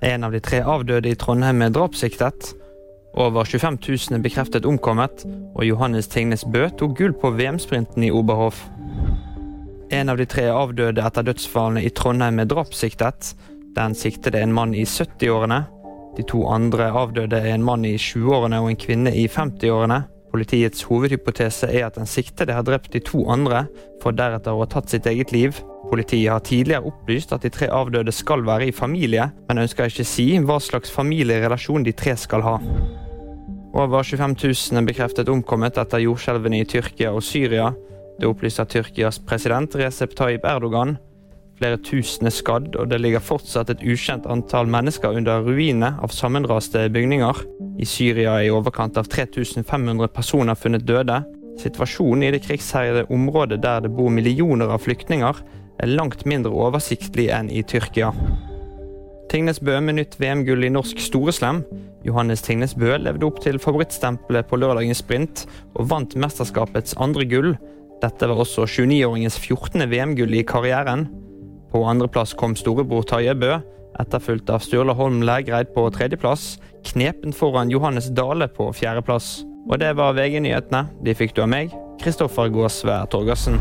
En av de tre avdøde i Trondheim er drapssiktet. Over 25 000 er bekreftet omkommet, og Johannes Tingnes Bø tok gull på VM-sprinten i Oberhof. En av de tre avdøde etter dødsfallene i Trondheim er drapssiktet. Den siktede en mann i 70-årene. De to andre avdøde er en mann i 20-årene og en kvinne i 50-årene. Politiets hovedhypotese er at den siktede har drept de to andre, for deretter å ha tatt sitt eget liv. Politiet har tidligere opplyst at de tre avdøde skal være i familie, men ønsker ikke si hva slags familierelasjon de tre skal ha. Over 25 000 er bekreftet omkommet etter jordskjelvene i Tyrkia og Syria. Det opplyser Tyrkias president Recep Tayyip Erdogan. Flere tusen er skadd, og det ligger fortsatt et ukjent antall mennesker under ruinene av sammenraste bygninger. I Syria er i overkant av 3500 personer funnet døde. Situasjonen i det krigsherjede området der det bor millioner av flyktninger, er langt mindre oversiktlig enn i Tyrkia. Tingnes Bø med nytt VM-gull i norsk storeslem. Johannes Tingnes Bø levde opp til favorittstempelet på lørdagens sprint, og vant mesterskapets andre gull. Dette var også 29-åringens 14. VM-gull i karrieren. På andreplass kom storebror Tarjei Bø, etterfulgt av Sturla Holm Lægreid på tredjeplass, knepen foran Johannes Dale på fjerdeplass. Og det var VG-nyhetene. De fikk du av meg, Kristoffer Gåsvær Torgersen.